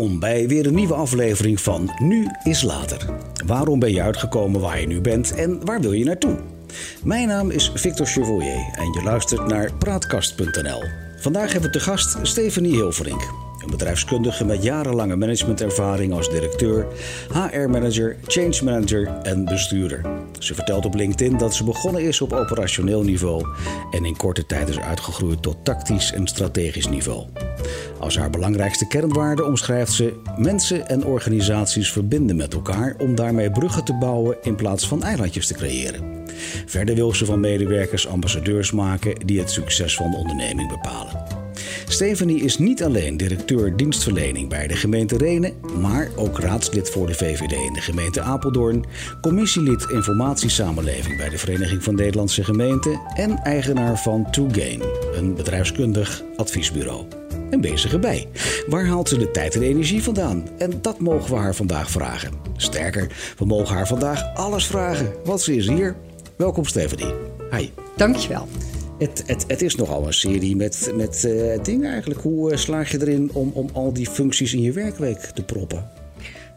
Welkom bij weer een nieuwe aflevering van Nu is Later. Waarom ben je uitgekomen waar je nu bent en waar wil je naartoe? Mijn naam is Victor Chevalier en je luistert naar Praatkast.nl. Vandaag hebben we te gast Stephanie Hilverink. Bedrijfskundige met jarenlange managementervaring als directeur, HR-manager, change manager en bestuurder. Ze vertelt op LinkedIn dat ze begonnen is op operationeel niveau en in korte tijd is uitgegroeid tot tactisch en strategisch niveau. Als haar belangrijkste kernwaarde omschrijft ze mensen en organisaties verbinden met elkaar om daarmee bruggen te bouwen in plaats van eilandjes te creëren. Verder wil ze van medewerkers ambassadeurs maken die het succes van de onderneming bepalen. Stephanie is niet alleen directeur dienstverlening bij de gemeente Renen, maar ook raadslid voor de VVD in de gemeente Apeldoorn, commissielid informatiesamenleving bij de Vereniging van Nederlandse Gemeenten en eigenaar van 2Gain, een bedrijfskundig adviesbureau. Een bezige bij. Waar haalt ze de tijd en energie vandaan? En dat mogen we haar vandaag vragen. Sterker, we mogen haar vandaag alles vragen, want ze is hier. Welkom Stephanie. Hi. Dankjewel. Het, het, het is nogal een serie met, met uh, dingen eigenlijk. Hoe uh, slaag je erin om, om al die functies in je werkweek te proppen?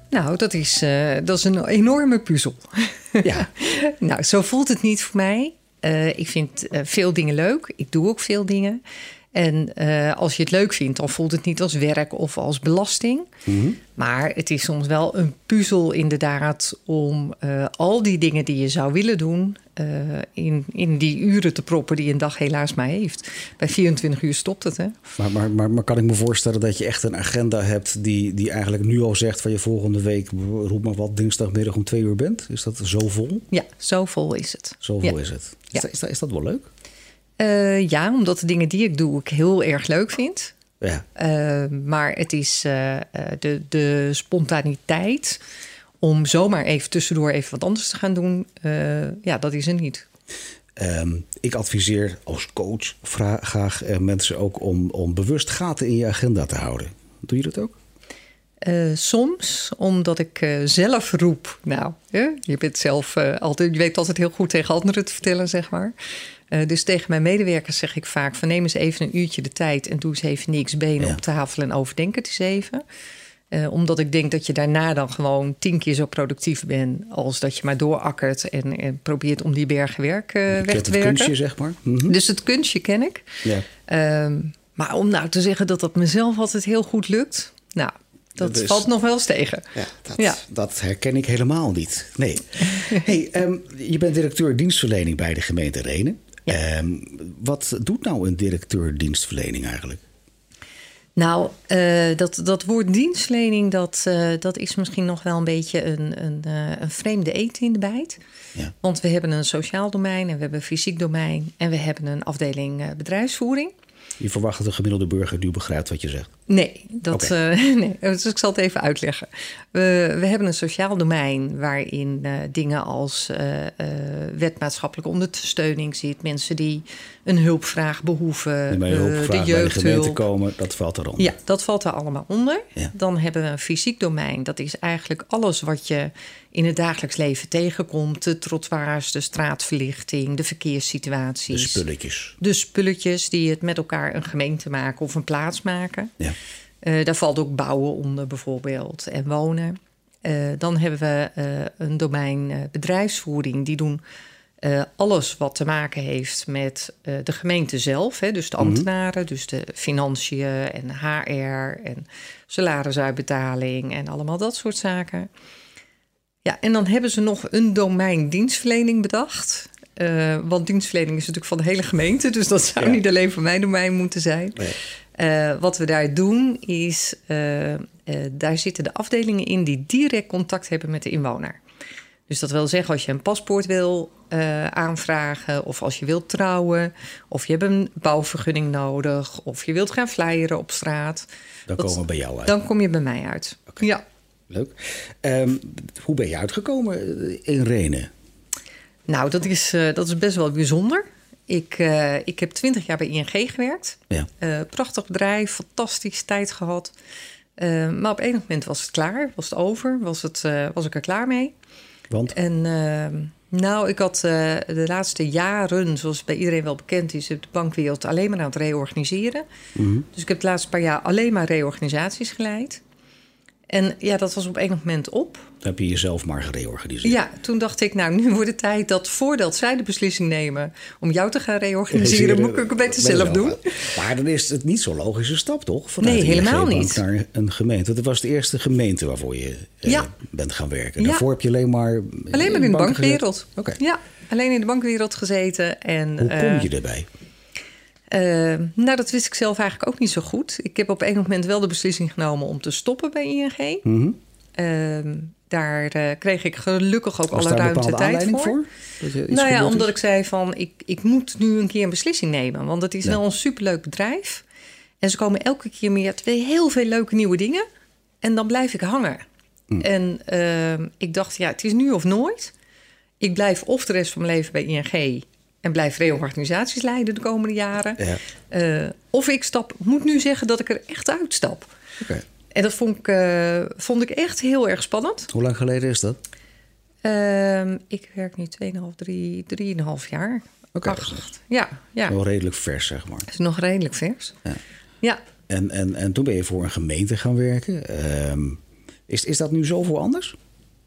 Nou, dat is, uh, dat is een enorme puzzel. Ja. nou, zo voelt het niet voor mij. ik vind veel dingen leuk. Ik doe ook veel dingen. En uh, als je het leuk vindt, dan voelt het niet als werk of als belasting. Mm -hmm. Maar het is soms wel een puzzel inderdaad om uh, al die dingen die je zou willen doen... Uh, in, in die uren te proppen die een dag helaas maar heeft. Bij 24 uur stopt het, hè? Maar, maar, maar, maar kan ik me voorstellen dat je echt een agenda hebt... die, die eigenlijk nu al zegt van je volgende week... roep maar wat, dinsdagmiddag om twee uur bent? Is dat zo vol? Ja, zo vol is het. Zo vol ja. is het. Is, Ja. dat, is, dat, is dat wel leuk? Uh, ja, omdat de dingen die ik doe ik heel erg leuk vind. Ja. Uh, maar het is uh, de, de spontaniteit om zomaar even tussendoor even wat anders te gaan doen. ja, dat is er niet. Um, ik adviseer als coach vraag, graag mensen ook om, om bewust gaten in je agenda te houden. Doe je dat ook? Uh, soms, omdat ik uh, zelf roep. Nou, hè, je bent zelf uh, altijd, je weet altijd heel goed tegen anderen te vertellen, zeg maar. Dus tegen mijn medewerkers zeg ik vaak: van neem eens even een uurtje de tijd en doe eens even niks benen Ja. op tafel en overdenk het eens even. omdat ik denk dat je daarna dan gewoon tien keer zo productief bent als dat je maar doorakkert en, en probeert om die bergen werk Je weg te het werken. kunstje, zeg maar. Mhm. Dus het kunstje ken ik. Ja. Um, maar om nou te zeggen dat dat mezelf altijd heel goed lukt, nou, dat Dus- valt nog wel eens tegen. Ja, dat, Ja. dat herken ik helemaal niet. Nee. hey, ehm, je bent directeur dienstverlening bij de gemeente Renen. Ja. Ehm, wat doet nou een directeur dienstverlening eigenlijk? Nou, uh, dat, dat woord dienstverlening, dat, uh, dat is misschien nog wel een beetje een, een, uh, een vreemde eten in de bijt. Ja. Want we hebben een sociaal domein en we hebben een fysiek domein en we hebben een afdeling bedrijfsvoering. Je verwacht dat de gemiddelde burger nu begrijpt wat je zegt. Nee, dat, Oké. eh, nee, dus ik zal het even uitleggen. We, we hebben een sociaal domein waarin eh, dingen als eh, wetmaatschappelijke ondersteuning zit. Mensen die een hulpvraag behoeven. Bij eh, hulpvraag de bij de jeugdhulp. komen, dat valt eronder. Ja, dat valt er allemaal onder. Ja. Dan hebben we een fysiek domein. Dat is eigenlijk alles wat je in het dagelijks leven tegenkomt. De trottoirs, de straatverlichting, de De verkeerssituaties. spulletjes. de spulletjes die het met elkaar een gemeente maken of een plaats maken. Ja. Uh, daar valt ook bouwen onder bijvoorbeeld en wonen. Uh, dan hebben we uh, een domein bedrijfsvoering. Die doen alles wat te maken heeft met de gemeente zelf. Hè, dus de ambtenaren, dus de financiën en HR en salarisuitbetaling en allemaal dat soort zaken. Ja, en dan hebben ze nog een domein dienstverlening bedacht. Uh, want dienstverlening is natuurlijk van de hele gemeente, dus dat zou Ja. niet alleen voor mijn domein moeten zijn. Nee. Uh, wat we daar doen is, uh, daar zitten de afdelingen in die direct contact hebben met de inwoner. Dus dat wil zeggen, als je een paspoort wil aanvragen, of als je wilt trouwen, of je hebt een bouwvergunning nodig, of je wilt gaan flyeren op straat, Dan Dat- komen we bij jou uit. dan kom je bij mij uit. Ja. Leuk. Ehm, hoe ben je uitgekomen in Renen? Nou, dat is, dat is best wel bijzonder. Ik, uh, ik heb twintig jaar bij ING gewerkt. Ja. Uh, prachtig bedrijf, fantastisch tijd gehad. Uh, maar op enig moment was het klaar, was het over, was, het, was ik er klaar mee. Want? En uh, nou, ik had de laatste jaren, zoals bij iedereen wel bekend is, de bankwereld alleen maar aan het reorganiseren. Mhm. Dus ik heb de laatste paar jaar alleen maar reorganisaties geleid. En ja, dat was op een moment op. Dan heb je jezelf maar gereorganiseerd. Ja, toen dacht ik, nou, nu wordt het tijd dat voordat zij de beslissing nemen om jou te gaan reorganiseren, moet ik het beter zelf doen. Maar dan is het niet zo'n logische stap, toch? Vanuit nee, helemaal niet. Naar een gemeente. Dat was de eerste gemeente waarvoor je eh, bent gaan werken. Daarvoor heb je alleen maar. Alleen maar in de bankwereld. Oké. Ja, alleen in de bankwereld gezeten. En, Hoe kom je uh, erbij? Uh, nou, dat wist ik zelf eigenlijk ook niet zo goed. Ik heb op een moment wel de beslissing genomen om te stoppen bij ING. Mm -hmm. uh, daar uh, kreeg ik gelukkig ook Was alle ruimte tijd voor. voor? Nou ja, omdat ik zei van ik, ik moet nu een keer een beslissing nemen. Want het is ja. wel een superleuk bedrijf. En ze komen elke keer meer twee heel veel leuke nieuwe dingen. En dan blijf ik hangen. Mm. En ik dacht, ja, het is nu of nooit. Ik blijf of de rest van mijn leven bij ING en blijf reorganisaties leiden de komende jaren. Ja. Uh, of ik stap, moet nu zeggen dat ik er echt uitstap. Okay. En dat vond ik, uh, vond ik echt heel erg spannend. Hoe lang geleden is dat? Uh, ik werk nu 2,5, 3, 3,5 jaar. Oké. Okay. Ja, ja. Nog redelijk vers, zeg maar. Is nog redelijk vers. Ja. ja. En, en, en toen ben je voor een gemeente gaan werken. is, is dat nu zoveel anders?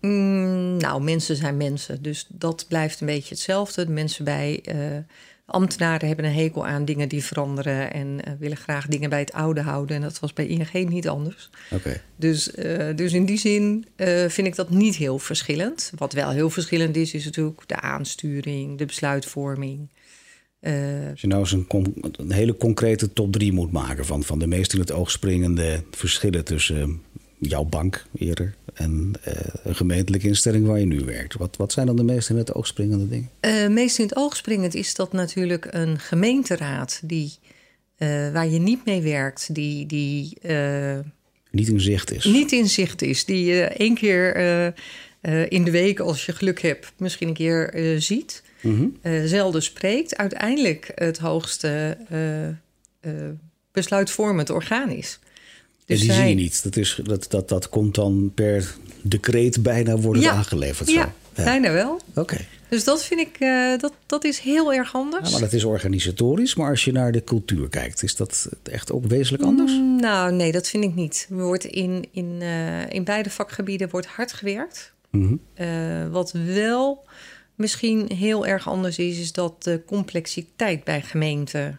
Mm, nou, mensen zijn mensen. Dus dat blijft een beetje hetzelfde. De mensen bij uh, ambtenaren hebben een hekel aan dingen die veranderen en uh, willen graag dingen bij het oude houden. En dat was bij ING niet anders. Okay. Dus, uh, dus in die zin vind ik dat niet heel verschillend. Wat wel heel verschillend is, is natuurlijk de aansturing, de besluitvorming. Als je nou eens een, een, hele concrete top 3 moet maken van, van de meest in het oog springende verschillen tussen jouw bank eerder en uh, een gemeentelijke instelling waar je nu werkt. Wat, wat zijn dan de meest in het oog springende dingen? Uh, meest in het oog springend is dat natuurlijk een gemeenteraad die, uh, waar je niet mee werkt, die. die niet in zicht is. Niet in zicht is. Die je één keer in de week, als je geluk hebt, misschien een keer ziet. Mm -hmm. zelden spreekt. Uiteindelijk het hoogste besluitvormend orgaan is. Dus en die zij... zie je niet. Dat, is, dat, dat, dat komt dan per decreet bijna worden ja. aangeleverd. Ja, ja, bijna wel. Oké. Okay. Dus dat vind ik, uh, dat, dat is heel erg anders. Ja, maar dat is organisatorisch. Maar als je naar de cultuur kijkt, is dat echt ook wezenlijk anders? Mm, nou, nee, dat vind ik niet. Er wordt in, in, uh, in beide vakgebieden wordt hard gewerkt. Mm -hmm. uh, wat wel misschien heel erg anders is, is dat de complexiteit bij gemeenten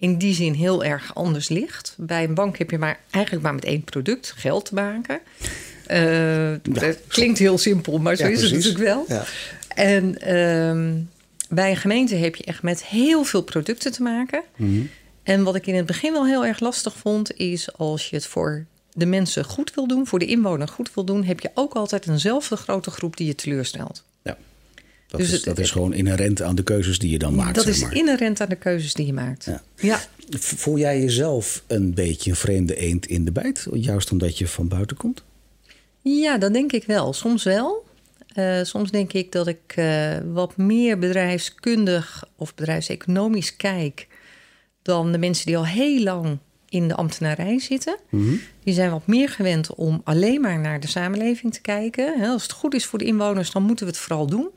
in die zin heel erg anders ligt. Bij een bank heb je maar eigenlijk maar met één product, geld te maken. Uh, dat klinkt heel simpel, maar zo ja, is precies. het natuurlijk wel. Ja. En uh, bij een gemeente heb je echt met heel veel producten te maken. Mm -hmm. En wat ik in het begin wel heel erg lastig vond, is als je het voor de mensen goed wil doen, voor de inwoner goed wil doen, heb je ook altijd eenzelfde grote groep die je teleurstelt. Ja. Dat, dus is, het, dat is gewoon inherent aan de keuzes die je dan maakt. Dat zeg is inherent aan de keuzes die je maakt. Ja. ja. Voel jij jezelf een beetje een vreemde eend in de bijt? Juist omdat je van buiten komt? Ja, dat denk ik wel. Soms wel. Uh, soms denk ik dat ik uh, wat meer bedrijfskundig of bedrijfseconomisch kijk dan de mensen die al heel lang in de ambtenarij zitten. Mm -hmm. Die zijn wat meer gewend om alleen maar naar de samenleving te kijken. Als het goed is voor de inwoners, dan moeten we het vooral doen.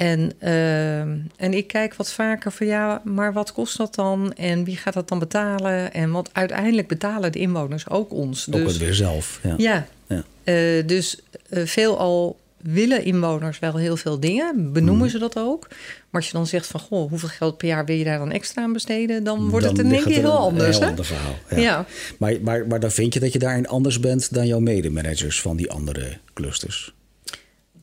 En, uh, en ik kijk wat vaker van ja, maar wat kost dat dan? En wie gaat dat dan betalen? En want uiteindelijk betalen de inwoners ook ons. Ook dus, het weer zelf. Ja. Ja, ja. Uh, dus uh, veelal willen inwoners wel heel veel dingen, benoemen Hmm. ze dat ook. Maar als je dan zegt van, goh, hoeveel geld per jaar wil je daar dan extra aan besteden? Dan wordt Dan het in één keer heel een anders. heel hè? ander verhaal. Ja. Ja. Maar, maar, maar dan vind je dat je daarin anders bent dan jouw medemanagers van die andere clusters.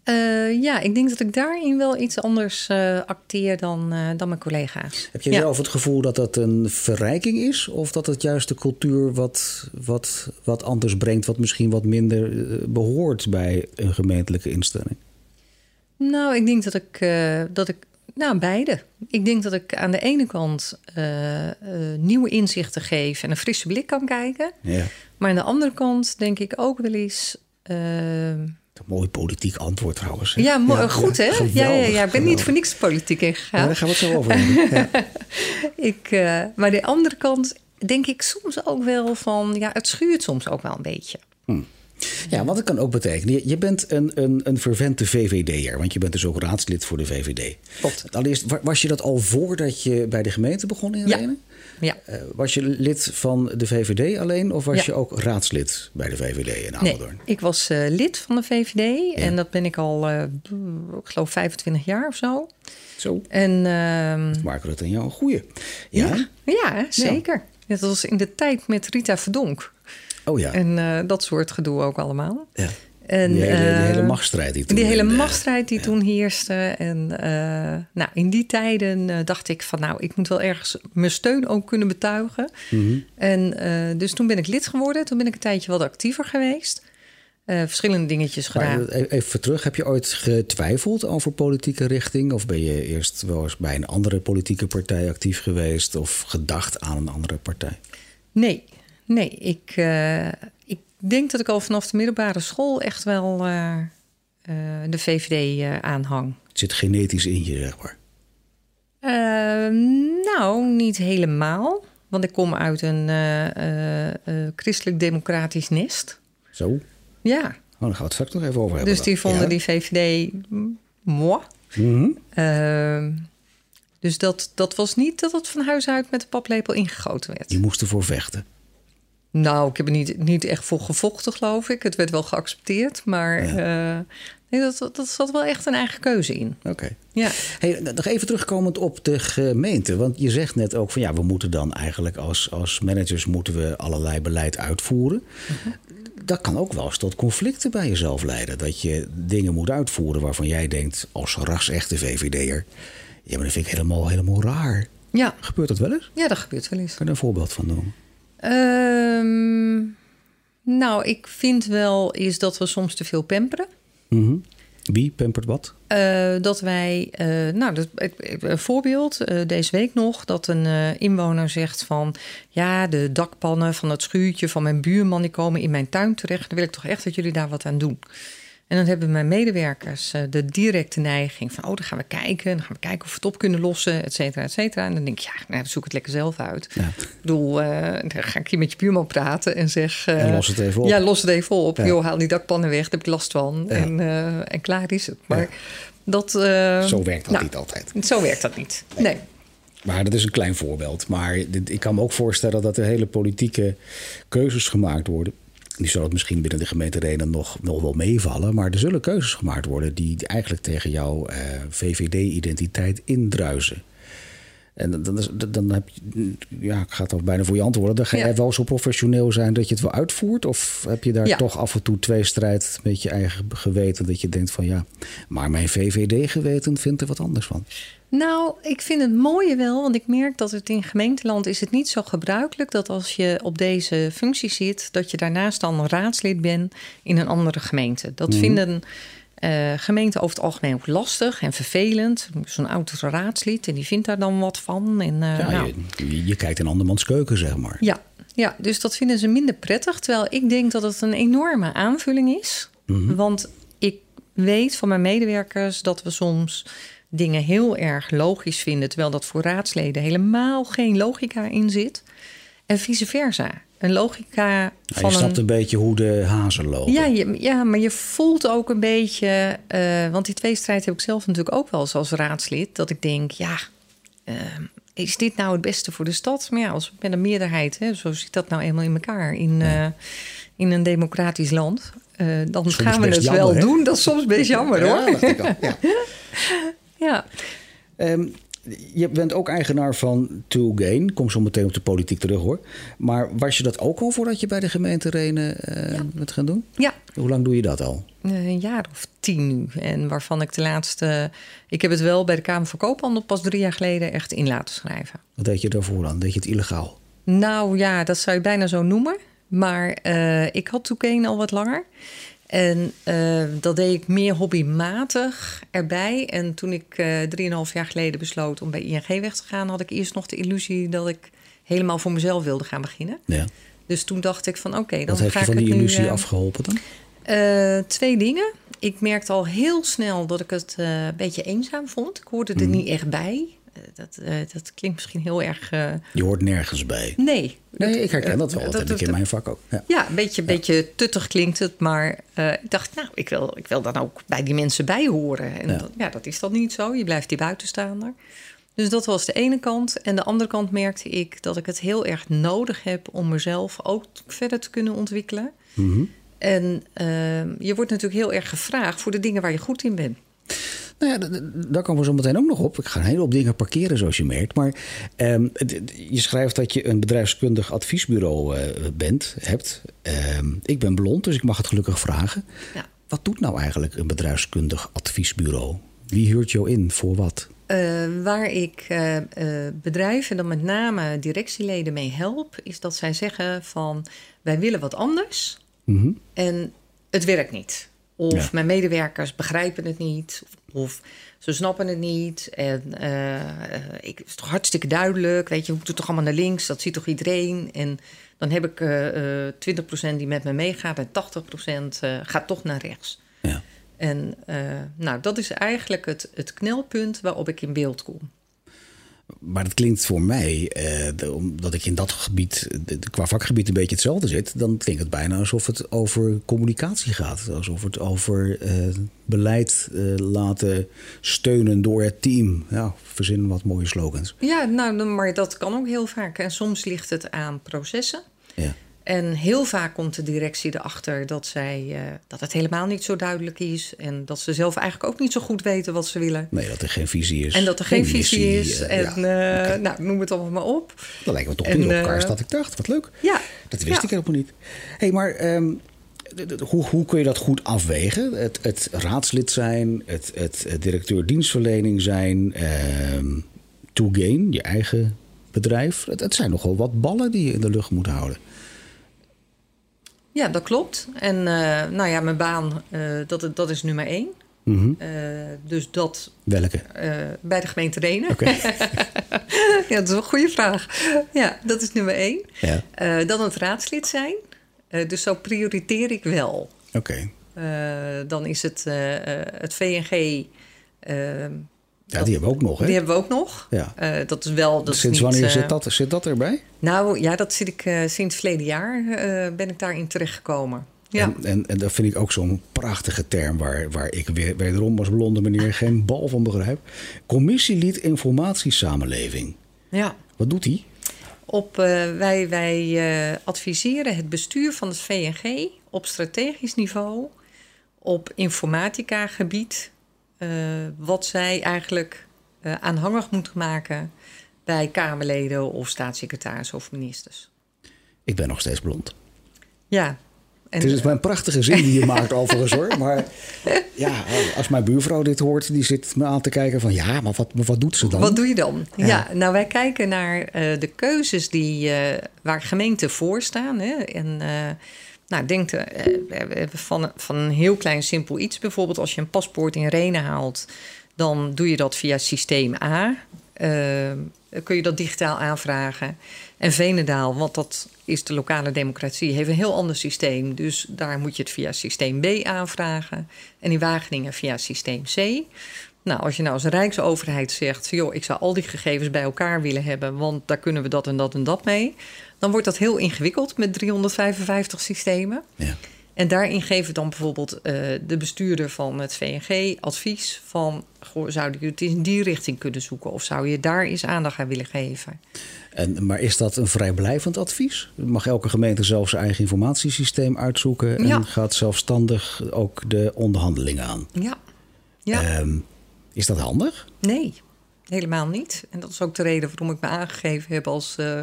Uh, ja, ik denk dat ik daarin wel iets anders uh, acteer dan, uh, dan mijn collega's. Heb je ja. zelf het gevoel dat dat een verrijking is? Of dat het juist de cultuur wat, wat, wat anders brengt, wat misschien wat minder behoort bij een gemeentelijke instelling? Nou, ik denk dat ik, dat ik nou, beide. Ik denk dat ik aan de ene kant nieuwe inzichten geef en een frisse blik kan kijken. Ja. Maar aan de andere kant denk ik ook wel eens. Een mooi politiek antwoord trouwens. Hè? Ja, ja, goed hè? Geweldig, ja, ja, ja, ik ben niet voor niks politiek ingegaan. Ja, daar gaan we het zo over hebben. Ja. ik, uh, maar de andere kant denk ik soms ook wel van... ja, het schuurt soms ook wel een beetje. Hm. Ja, wat het kan ook betekenen. Je, bent een, een, een vervente VVD'er, want je bent dus ook raadslid voor de VVD. Klopt. Allereerst, wa- was je dat al voordat je bij de gemeente begon in Ja. Renen? Ja. Eh, was je lid van de VVD alleen of was Ja. je ook raadslid bij de VVD in Nee, Apeldoorn? ik was eh, lid van de VVD en dat ben ik al, eh, ik geloof, 25 jaar of zo. Zo, En ehm, Marco, dat aan jou een goeie. Ja? ja, ja, zeker. Dat was in de tijd met Rita Verdonk. Oh ja. En eh, dat soort gedoe ook allemaal. ja. En, die, hele, die eh, hele machtsstrijd die toen Die hele de- machtsstrijd die toen heerste. En eh, nou, in die tijden eh, dacht ik van nou, ik moet wel ergens mijn steun ook kunnen betuigen. Mhm. En eh, dus toen ben ik lid geworden. Toen ben ik een tijdje wat actiever geweest. Eh, verschillende dingetjes gedaan. Maar e- even terug, heb je ooit getwijfeld over politieke richting? Of ben je eerst wel eens bij een andere politieke partij actief geweest? Of gedacht aan een andere partij? Nee, nee. Ik, eh, ik denk dat ik al vanaf de middelbare school echt wel eh, eh, de VVD aanhang. Het zit genetisch in je, zeg maar. Nou, niet helemaal. Want ik kom uit een christelijk-democratisch nest. Zo. Ja, Oh, dan gaan we het straks nog even over hebben. dus die vonden Ja. die VVD moi. Mhm. Ehm, dus dat, dat was niet dat het van huis uit met de paplepel ingegoten werd. Die moesten voor vechten. Nou, ik heb er niet, niet echt voor gevochten, geloof ik. Het werd wel geaccepteerd, maar eh, nee, dat, dat, zat wel echt een eigen keuze in. Oké. Ja, Hey, nog even terugkomend op de gemeente. Want je zegt net ook van ja, we moeten dan eigenlijk als, als managers moeten we allerlei beleid uitvoeren. Dat kan ook wel eens tot conflicten bij jezelf leiden. Dat je dingen moet uitvoeren waarvan jij denkt als ras-echte VVD'er. Ja, maar dat vind ik helemaal, helemaal raar. ja, Gebeurt dat wel eens? ja dat gebeurt wel eens. Kan je er een voorbeeld van noemen? Ehm, nou, ik vind wel is dat we soms te veel pamperen. Mhm. Wie pampert wat? Eh, dat wij, eh, nou, dat, een voorbeeld, eh, deze week nog, dat een inwoner zegt van, ja, de dakpannen van het schuurtje van mijn buurman, die komen in mijn tuin terecht. Dan wil ik toch echt dat jullie daar wat aan doen. En dan hebben mijn medewerkers eh, de directe neiging van, oh, dan gaan we kijken, dan gaan we kijken of we het op kunnen lossen, et cetera, et cetera. En dan denk ik, ja, nou, zoek het lekker zelf uit. Ja. Ik bedoel, eh, dan ga ik hier met je buurman praten en zeg... eh, En los het even op. Ja, los het even op. Ja. Joh, haal die dakpannen weg, daar heb ik last van. Ja. En, en klaar is het. Maar dat... Zo werkt dat nou, niet altijd. Zo werkt dat niet. Nee. Maar dat is een klein voorbeeld. Maar ik kan me ook voorstellen dat er hele politieke keuzes gemaakt worden. Die zal het misschien binnen de gemeente Renen nog, nog wel meevallen. Maar er zullen keuzes gemaakt worden die eigenlijk tegen jouw eh, VVD-identiteit indruisen. En dan, dan, dan heb je, ja, ik ga het al bijna voor je antwoorden. Dan ga jij Ja. wel zo professioneel zijn dat je het wel uitvoert? Of heb je daar Ja. toch af en toe twee strijd met je eigen geweten? Dat je denkt van ja, maar mijn VVD-geweten vindt er wat anders van. Nou, ik vind het mooie wel, want ik merk dat het in gemeenteland is het niet zo gebruikelijk dat als je op deze functie zit, dat je daarnaast dan raadslid bent in een andere gemeente. Dat Mhm. vinden eh, gemeenten over het algemeen ook lastig en vervelend. Zo'n oud raadslid en die vindt daar dan wat van. En, eh, Ja, nou, je, je kijkt in andermans keuken, zeg maar. Ja, ja, dus dat vinden ze minder prettig. Terwijl ik denk dat het een enorme aanvulling is. Want ik weet van mijn medewerkers dat we soms dingen heel erg logisch vinden. Terwijl dat voor raadsleden helemaal geen logica in zit. En vice versa. Een logica Ja, van je snapt een... een beetje hoe de hazen lopen. Ja, je, ja, maar je voelt ook een beetje... eh, want die tweestrijd heb ik zelf natuurlijk ook wel eens als raadslid. Dat ik denk, ja, eh, is dit nou het beste voor de stad? Maar ja, als met een meerderheid, hè, zo zit dat nou eenmaal in elkaar in, eh, in een democratisch land. dan Soms gaan we het jammer, wel hè? doen. Dat is soms best jammer Ja, hoor. ja. Ja. Ehm, je bent ook eigenaar van Two Gain. Kom zo meteen op de politiek terug hoor. Maar was je dat ook al voordat je bij de gemeente Renen eh bent gaan doen? ja, Hoe lang doe je dat al? Eh, een jaar of tien nu. En waarvan ik de laatste... Ik heb het wel bij de Kamer van Koophandel pas drie jaar geleden echt in laten schrijven. Wat deed je daarvoor dan? Deed je het illegaal? Nou ja, dat zou je bijna zo noemen. Maar eh, ik had Toekeen al wat langer. En eh, dat deed ik meer hobbymatig erbij. En toen ik eh drieënhalf jaar geleden besloot om bij ING weg te gaan... had ik eerst nog de illusie dat ik helemaal voor mezelf wilde gaan beginnen. Ja. Dus toen dacht ik van oké, dan Wat heeft ga je ik van die illusie nu... eh, afgeholpen dan? twee dingen. Ik merkte al heel snel dat ik het een beetje eenzaam vond. Ik hoorde er niet echt bij. Dat, uh, dat klinkt misschien heel erg. Uh... Je hoort nergens bij. Nee. Nee, ik herken dat wel. Dat, dat heb ik in mijn vak ook. Ja, ja een beetje, ja. beetje tuttig klinkt het. Maar ik dacht, nou, ik wil, ik wil dan ook bij die mensen bij horen. En ja. Dat, ja, dat is dan niet zo. Je blijft die buitenstaander. Dus dat was de ene kant. En de andere kant merkte ik dat ik het heel erg nodig heb om mezelf ook verder te kunnen ontwikkelen. Mm -hmm. En je wordt natuurlijk heel erg gevraagd voor de dingen waar je goed in bent. Nou ja, daar komen we zo meteen ook nog op. Ik ga een hele hoop dingen parkeren, zoals je merkt. Maar um, je schrijft dat je een bedrijfskundig adviesbureau uh, bent, hebt. Um, ik ben blond, dus ik mag het gelukkig vragen. Ja. Wat doet nou eigenlijk een bedrijfskundig adviesbureau? Wie huurt jou in voor wat? Uh, waar ik uh, uh, bedrijven, dan met name directieleden mee help, is dat zij zeggen van wij willen wat anders mm -hmm. en het werkt niet. Of ja. mijn medewerkers begrijpen het niet. Of ze snappen het niet. En uh, ik, het is toch hartstikke duidelijk. Weet je, we moeten toch allemaal naar links. Dat ziet toch iedereen. En dan heb ik uh, uh, 20% die met me meegaat. En 80% gaat toch naar rechts. Ja. En nou, dat is eigenlijk het, het knelpunt waarop ik in beeld kom. Maar dat klinkt voor mij, eh, omdat ik in dat gebied, qua vakgebied, een beetje hetzelfde zit. Dan klinkt het bijna alsof het over communicatie gaat. Alsof het over eh, beleid eh, laten steunen door het team. Ja, verzin wat mooie slogans. Ja, nou, maar dat kan ook heel vaak. En soms ligt het aan processen. Ja. En heel vaak komt de directie erachter dat, zij, uh, dat het helemaal niet zo duidelijk is. En dat ze zelf eigenlijk ook niet zo goed weten wat ze willen. Nee, dat er geen visie is. En dat er geen, visie is. Uh, en ja. uh, okay. nou, noem het allemaal maar op. Dat lijkt me toch niet op elkaar dat ik dacht. Wat leuk. Ja. Dat wist ja. ik helemaal niet. hey, maar um, hoe, hoe kun je dat goed afwegen? Het, het raadslid zijn, het, het, het directeur dienstverlening zijn, um, to gain, je eigen bedrijf. Het, het zijn nogal wat ballen die je in de lucht moet houden. Ja, dat klopt. En uh, nou ja, mijn baan, uh, dat, dat is nummer één. Mm -hmm. uh, dus dat... Welke? bij de gemeente Renen. Okay. ja, dat is een goede vraag. Ja, dat is nummer één. Ja. dan het raadslid zijn. dus zo prioriteer ik wel. Oké. Okay. dan is het het VNG... Ja, die hebben we ook nog, hè? Die hebben we ook nog. Ja. Uh, dat is wel... Dat sinds is niet, wanneer zit, dat, zit dat erbij? Nou, ja, dat zit ik uh, sinds verleden jaar ben ik daarin terechtgekomen. Ja. En, en, en dat vind ik ook zo'n prachtige term... waar, waar ik weer, wederom als blonde meneer geen bal van begrijp. Commissielid Informatiesamenleving. Ja. Wat doet die? Op, wij wij adviseren het bestuur van het VNG op strategisch niveau... op informatica gebied wat zij eigenlijk uh, aanhangig moeten maken bij Kamerleden of staatssecretaris of ministers. Ik ben nog steeds blond. Ja. En, het is een prachtige zin die je maakt overigens hoor. Maar ja, als mijn buurvrouw dit hoort, die zit me aan te kijken van ja, maar wat, wat doet ze dan? Wat doe je dan? Ja, ja nou wij kijken naar uh, de keuzes die, waar gemeenten voor staan. Hè, en nou, denk uh, van, van een heel klein simpel iets. Bijvoorbeeld als je een paspoort in Renen haalt, dan doe je dat via systeem A. Uh, kun je dat digitaal aanvragen. En Venendaal, want dat is de lokale democratie, heeft een heel ander systeem. Dus daar moet je het via systeem B aanvragen. En in Wageningen via systeem C. Nou, als je nou als Rijksoverheid zegt... joh, ik zou al die gegevens bij elkaar willen hebben... want daar kunnen we dat en dat en dat mee... dan wordt dat heel ingewikkeld met 355 systemen. Ja. En daarin geven dan bijvoorbeeld uh, de bestuurder van het VNG advies van... Goh, zou je het in die richting kunnen zoeken... of zou je daar eens aandacht aan willen geven? En, maar is dat een vrijblijvend advies? Mag elke gemeente zelf zijn eigen informatiesysteem uitzoeken... en Ja. gaat zelfstandig ook de onderhandelingen aan? Ja. ja. Um, is dat handig? Nee, helemaal niet. En dat is ook de reden waarom ik me aangegeven heb als, uh,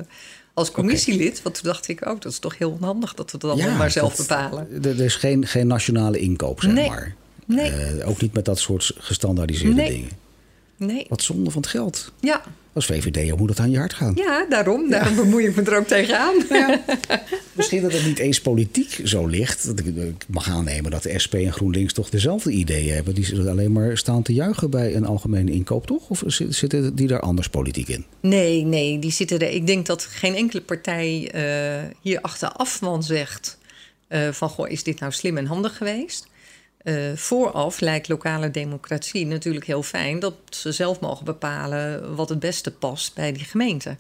als commissielid. Okay. Want toen dacht ik ook, dat is toch heel onhandig dat we het allemaal ja, maar zelf dat, bepalen. Er is geen, geen nationale inkoop, zeg nee. maar. Nee. Uh, ook niet met dat soort gestandaardiseerde nee. dingen. Nee. Wat zonde van het geld. Ja. Als VVD moet het aan je hart gaan. Ja, daarom. Daarom ja. bemoei ik me er ook tegenaan. Ja. Misschien dat het niet eens politiek zo ligt. Dat ik, ik, mag aannemen dat de SP en GroenLinks toch dezelfde ideeën hebben. Die alleen maar staan te juichen bij een algemene inkoop, toch? Of zitten die daar anders politiek in? Nee, nee, die zitten er. Ik denk dat geen enkele partij uh, hier achteraf van zegt... Uh, van, goh, is dit nou slim en handig geweest? Uh, vooraf lijkt lokale democratie natuurlijk heel fijn dat ze zelf mogen bepalen wat het beste past bij die gemeente.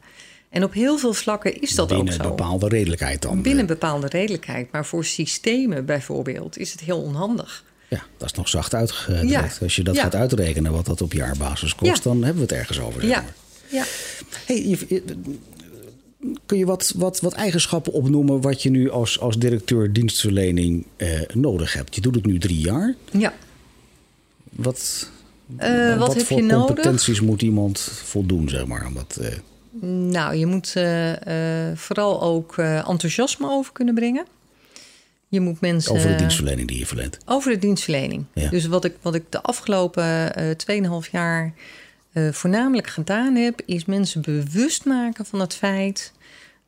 En op heel veel vlakken is dat ook zo. Binnen bepaalde redelijkheid dan. Binnen bepaalde redelijkheid. Maar voor systemen bijvoorbeeld is het heel onhandig. Ja, dat is nog zacht uitgedrukt. Als je dat gaat uitrekenen wat dat op jaarbasis kost, dan hebben we het ergens over. Ja. ja. Hey, kun je wat, wat, wat eigenschappen opnoemen wat je nu als, als directeur dienstverlening eh, nodig hebt? Je doet het nu drie jaar. Ja. Wat, uh, wat, wat heb voor je competenties nodig? moet iemand voldoen, zeg maar? Omdat, uh... Nou, je moet uh, vooral ook enthousiasme over kunnen brengen. Je moet mensen. Over de dienstverlening die je verleent. Over de dienstverlening. Ja. Dus wat ik, wat ik de afgelopen 2,5 jaar uh, voornamelijk gedaan heb, is mensen bewust maken van het feit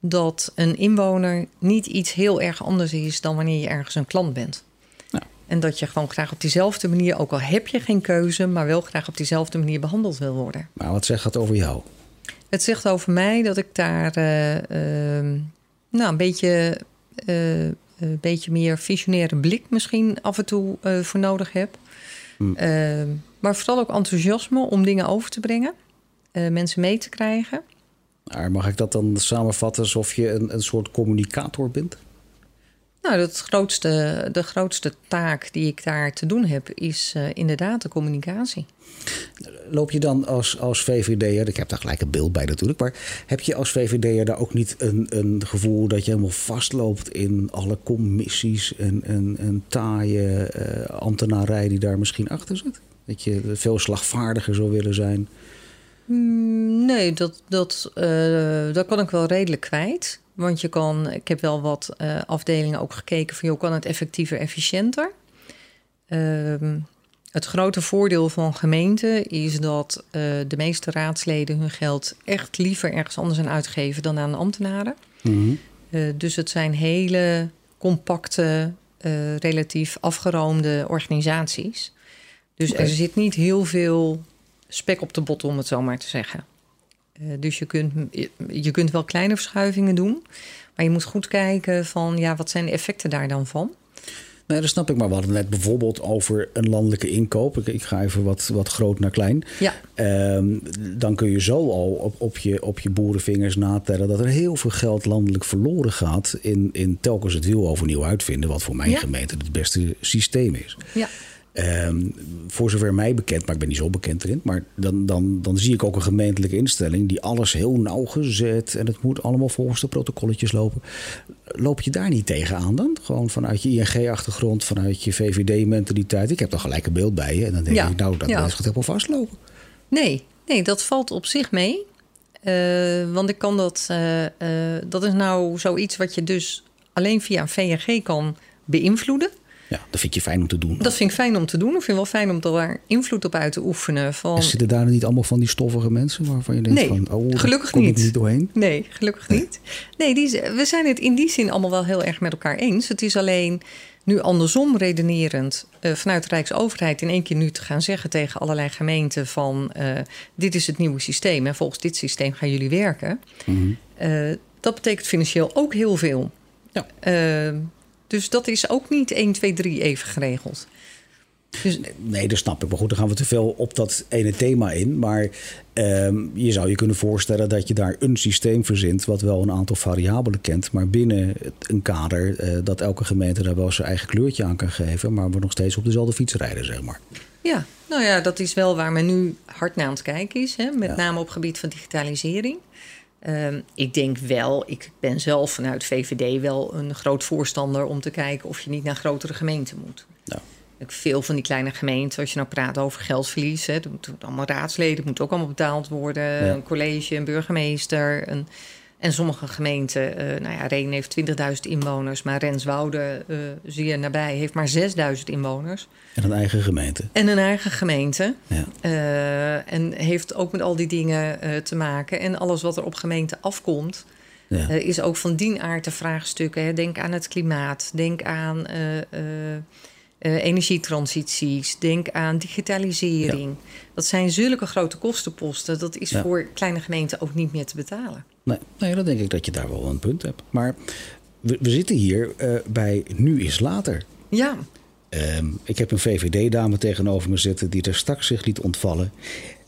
dat een inwoner niet iets heel erg anders is dan wanneer je ergens een klant bent. Ja. En dat je gewoon graag op diezelfde manier, ook al heb je geen keuze, maar wel graag op diezelfde manier behandeld wil worden. Maar wat zegt dat over jou? Het zegt over mij dat ik daar uh, uh, nou, een beetje, uh, een beetje meer visionaire blik misschien af en toe voor nodig heb. Hmm. maar vooral ook enthousiasme om dingen over te brengen, mensen mee te krijgen. Maar mag ik dat dan samenvatten alsof je een, een soort communicator bent? Nou, het grootste, de grootste taak die ik daar te doen heb, is uh, inderdaad de communicatie. Loop je dan als, als VVD'er, ik heb daar gelijk een beeld bij natuurlijk, maar heb je als VVD'er daar ook niet een, een gevoel dat je helemaal vastloopt in alle commissies en, en, en taaie uh, ambtenarij die daar misschien achter zit? Dat je veel slagvaardiger zou willen zijn? Mm, nee, dat, dat, uh, dat kan ik wel redelijk kwijt. Want je kan, ik heb wel wat uh, afdelingen ook gekeken van, joh, kan het effectiever, efficiënter? Uh, het grote voordeel van gemeenten is dat uh, de meeste raadsleden hun geld echt liever ergens anders aan uitgeven dan aan ambtenaren. Mm -hmm. dus het zijn hele compacte, relatief afgeroomde organisaties. Dus okay. er zit niet heel veel spek op de bot, om het zo maar te zeggen. Uh, dus je kunt, je kunt wel kleine verschuivingen doen. Maar je moet goed kijken van, ja, wat zijn de effecten daar dan van? Nee, dat snap ik. Maar we hadden net bijvoorbeeld over een landelijke inkoop. Ik, ik ga even wat, wat groot naar klein. Ja. Um, dan kun je zo al op, op, je, op je boerenvingers natellen... dat er heel veel geld landelijk verloren gaat... in, in telkens het wiel overnieuw uitvinden... wat voor mijn ja. gemeente het beste systeem is. Ja. Um, voor zover mij bekend, maar ik ben niet zo bekend erin. Maar dan, dan, dan zie ik ook een gemeentelijke instelling die alles heel nauwgezet en het moet allemaal volgens de protocolletjes lopen. Loop je daar niet tegenaan dan? Gewoon vanuit je ING-achtergrond, vanuit je VVD-mentaliteit. Ik heb dan gelijk een beeld bij je en dan denk ja. ik, nou, dat ja. gaat helemaal vastlopen. Nee, nee, dat valt op zich mee. Uh, want ik kan dat, uh, uh, dat is nou zoiets wat je dus alleen via een VNG kan beïnvloeden. Ja, dat vind je fijn om te doen. Dat vind ik fijn om te doen. Ik vind wel fijn om daar invloed op uit te oefenen. Van... En zitten daar niet allemaal van die stoffige mensen waarvan je denkt nee, van... Oh, gelukkig kom niet. niet doorheen? Nee, gelukkig nee. niet. Nee, die, we zijn het in die zin allemaal wel heel erg met elkaar eens. Het is alleen nu andersom redenerend uh, vanuit de Rijksoverheid... in één keer nu te gaan zeggen tegen allerlei gemeenten van... Uh, dit is het nieuwe systeem en volgens dit systeem gaan jullie werken. Mm -hmm. uh, dat betekent financieel ook heel veel. Ja. Dus dat is ook niet 1, 2, 3 even geregeld. Dus... Nee, dat snap ik. Maar goed, dan gaan we te veel op dat ene thema in. Maar um, je zou je kunnen voorstellen dat je daar een systeem verzint... wat wel een aantal variabelen kent. Maar binnen een kader uh, dat elke gemeente daar wel zijn eigen kleurtje aan kan geven... maar we nog steeds op dezelfde fiets rijden, zeg maar. Ja, nou ja, dat is wel waar men nu hard naar aan het kijken is. Hè? Met ja. name op het gebied van digitalisering. Um, ik denk wel, ik ben zelf vanuit VVD wel een groot voorstander om te kijken of je niet naar grotere gemeenten moet. Ja. Veel van die kleine gemeenten, als je nou praat over geldverlies, hè, dat moeten allemaal raadsleden, moet ook allemaal betaald worden. Ja. Een college, een burgemeester. Een, en sommige gemeenten, uh, nou ja, Reen heeft 20.000 inwoners, maar Renswoude, uh, zeer nabij, heeft maar 6.000 inwoners. En een eigen gemeente. En een eigen gemeente. Ja. Uh, en heeft ook met al die dingen te maken. En alles wat er op gemeente afkomt, ja. is ook van dien aard de vraagstukken. Hè. Denk aan het klimaat, denk aan energietransities, denk aan digitalisering. Ja. Dat zijn zulke grote kostenposten. Dat is voor kleine gemeenten ook niet meer te betalen. Nee, nee, dan denk ik dat je daar wel een punt hebt. Maar we, we zitten hier bij Nu is Later. Ja. Ehm, ik heb een VVD-dame tegenover me zitten die er straks zich liet ontvallen.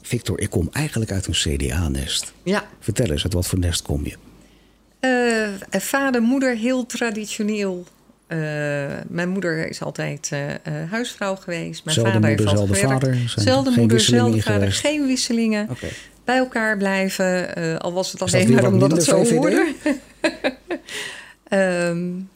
Victor, ik kom eigenlijk uit een CDA-nest. Ja. Vertel eens, uit wat voor nest kom je? Uh, vader, moeder, heel traditioneel. Uh, mijn moeder is altijd uh, huisvrouw geweest. Mijn zelfde vader moeder, heeft zelfde vader. Zelfde moeder, zelfde vader. Geweest. Geen wisselingen. Okay. Bij elkaar blijven. al was het alleen maar omdat het zo VVD? hoorde. um,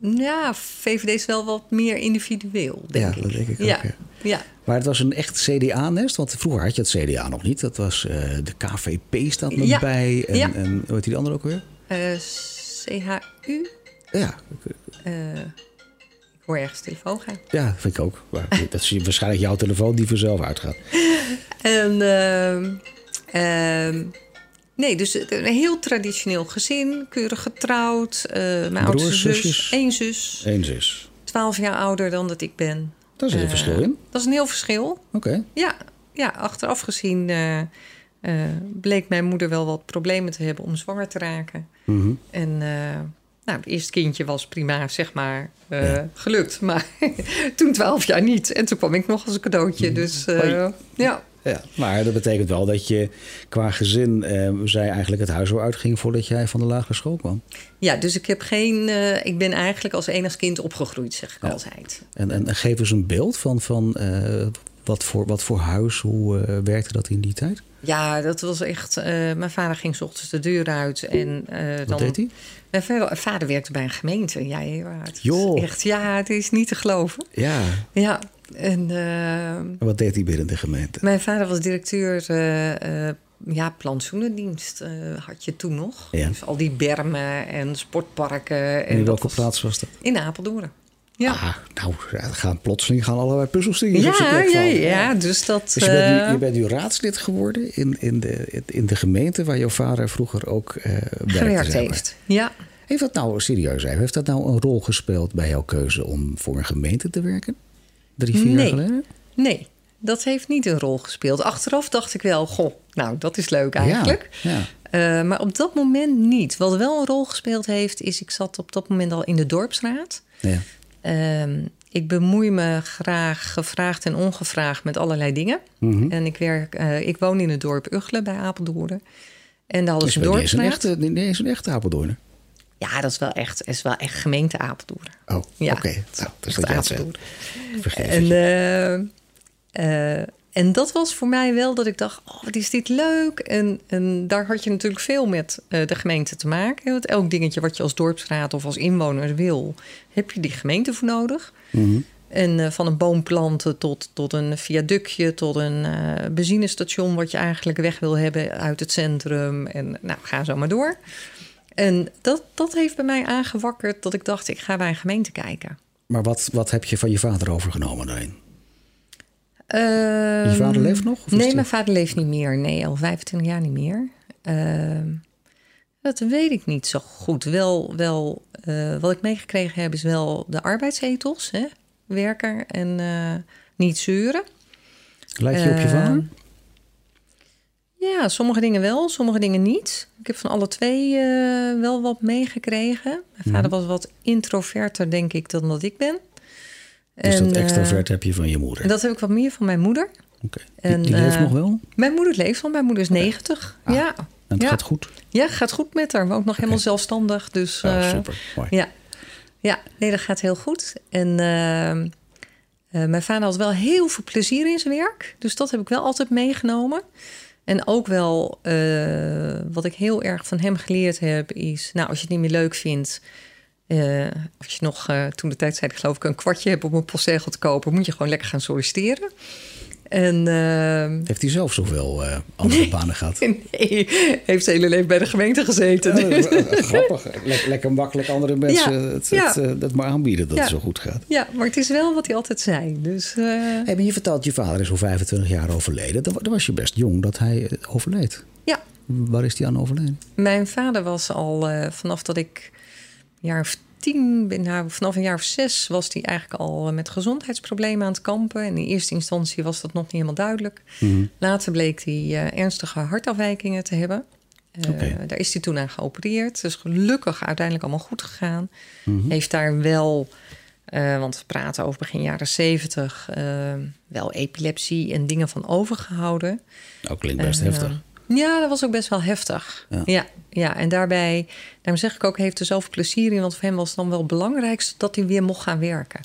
ja, VVD is wel wat meer individueel, denk ja, ik. dat denk ik ja. ook. Ja. ja. Maar het was een echt CDA-nest, want vroeger had je het CDA nog niet. Dat was uh, de KVP staat Ja. bij. En, Ja. en hoe heet die andere ook weer? Uh, CHU. Ja, Uh, ik hoor ergens telefoon gaan. ja, vind ik ook. Maar dat is waarschijnlijk jouw telefoon die vanzelf uitgaat. En ehm, ehm, nee, dus een heel traditioneel gezin, keurig getrouwd. Uh, mijn Broers, oudste zus, zusjes? één zus, Eén zus. twaalf jaar ouder dan dat ik ben. Daar zit een Eh, verschil in. Dat is een heel verschil. Oké. Ja, ja achteraf gezien eh, eh, bleek mijn moeder wel wat problemen te hebben om zwanger te raken. Mhm. En eh, nou, het eerste kindje was prima, zeg maar, eh, Ja. gelukt. Maar toen twaalf jaar niet. En toen kwam ik nog als een cadeautje. Dus eh, ja. Ja, maar dat betekent wel dat je qua gezin, eh, zij eigenlijk het huis al uitging voordat jij van de lagere school kwam. ja, dus ik heb geen. ik ben eigenlijk als enig kind opgegroeid, zeg ik Ja. altijd. En, en geef eens een beeld van, van wat, voor, wat voor huis, hoe werkte dat in die tijd? Ja, dat was echt. eh, mijn vader ging 's ochtends de deur uit. En dan. Wat deed hij? Mijn vader, vader werkte bij een gemeente. Ja, Joh. Echt, ja, het is niet te geloven. Ja, Ja, en eh, en wat deed hij binnen de gemeente? mijn vader was directeur eh, ja, plantsoenendienst. had je toen nog. Ja. Dus al die bermen en sportparken. En in welke was plaats was dat? In Apeldoorn. Ja. Ah, nou, gaan, plotseling gaan allerlei puzzelstukjes ja, op zijn plek ja, vallen. ja, dus dat. Dus je bent, nu, eh, je bent nu raadslid geworden in, in, de, in de gemeente waar jouw vader vroeger ook eh werkte. gewerkt heeft. Ja. Heeft dat nou, serieus even, heeft dat nou een rol gespeeld bij jouw keuze om voor een gemeente te werken? Drie, vier jaar Nee. geleden? Nee, dat heeft niet een rol gespeeld. Achteraf dacht ik wel, goh, nou, dat is leuk eigenlijk. Ja, ja. Eh, maar op dat moment niet. Wat wel een rol gespeeld heeft, is ik zat op dat moment al in de dorpsraad. ja. Ehm, ik bemoei me graag, gevraagd en ongevraagd, met allerlei dingen. Mhm. En ik, werk, eh, ik woon in het dorp Uggelen bij Apeldoorn. En daar hadden ze dorpsraad. echte, nee, eens een echte Apeldoorner. Ja, dat is wel echt, is wel echt gemeente Apeldoorn. Oh, Ja, oké. Nou, echt dat het zegt. Apeldoorn. En, het je. En dat was voor mij wel dat ik dacht, oh, wat is dit leuk. En, en daar had je natuurlijk veel met eh, de gemeente te maken. Want elk dingetje wat je als dorpsraad of als inwoner wil... heb je die gemeente voor nodig. Mhm. En eh, van een boom planten tot, tot een viaductje... tot een eh, benzinestation wat je eigenlijk weg wil hebben uit het centrum. En nou, ga zo maar door. En dat, dat heeft bij mij aangewakkerd dat ik dacht... ik ga bij een gemeente kijken. Maar wat, wat heb je van je vader overgenomen daarin? Je Je vader leeft nog? Nee, die- mijn vader leeft niet meer. Nee, al 25 jaar niet meer. Ehm, dat weet ik niet zo goed. Wel, wel eh, wat ik meegekregen heb, is wel de arbeidsethos. Hè? Werker en eh, niet zeuren. Lijkt je op je Eh, vader? Ja, sommige dingen wel, sommige dingen niet. Ik heb van alle twee eh, wel wat meegekregen. Mijn Mhm. vader was wat introverter, denk ik, dan dat ik ben. Dus En, dat eh, extravert heb je van je moeder. dat heb ik wat meer van mijn moeder. Oké. Die, en, die leeft eh, nog wel? Mijn moeder leeft al, mijn moeder is 90. Ah, ja. En het ja. gaat goed? Ja, gaat goed met haar. Woont nog helemaal zelfstandig. Dus, Oh, eh, super. Mooi. Ja. ja, nee, dat gaat heel goed. En mijn vader had wel heel veel plezier in zijn werk. Dus dat heb ik wel altijd meegenomen. En ook wel, wat ik heel erg van hem geleerd heb, is... Nou, als je het niet meer leuk vindt... eh, als je nog, eh, toen de tijd zei ik geloof ik... een kwartje hebt om een postzegel te kopen... moet je gewoon lekker gaan solliciteren. En... eh, Heeft hij zelf zoveel eh, andere banen gehad? Nee, heeft zijn hele leven bij de gemeente gezeten. Eh, grappig. Le- lekker makkelijk andere mensen Ja, het, ja. het, dat maar aanbieden dat Ja. het zo goed gaat. Ja, maar het is wel wat hij altijd zei. Dus Hey, maar je vertelt, je vader is al 25 jaar overleden. Dan, dan was je best jong dat hij overleed. ja, Waar is hij aan overleden? mijn vader was al vanaf dat ik jaar of tien nou, vanaf een jaar of zes was hij eigenlijk al met gezondheidsproblemen aan het kampen. En in eerste instantie was dat nog niet helemaal duidelijk. Mhm. Later bleek hij eh, ernstige hartafwijkingen te hebben. Eh. Daar is hij toen aan geopereerd. Dus gelukkig uiteindelijk allemaal goed gegaan. Mhm. Heeft daar wel Eh, want we praten over begin jaren zeventig. wel epilepsie en dingen van overgehouden. Ook klinkt best heftig. ja, dat was ook best wel heftig. Ja. Ja, ja, en daarbij, daarom zeg ik ook, heeft er zoveel plezier in. Want voor hem was het dan wel het belangrijkste dat hij weer mocht gaan werken.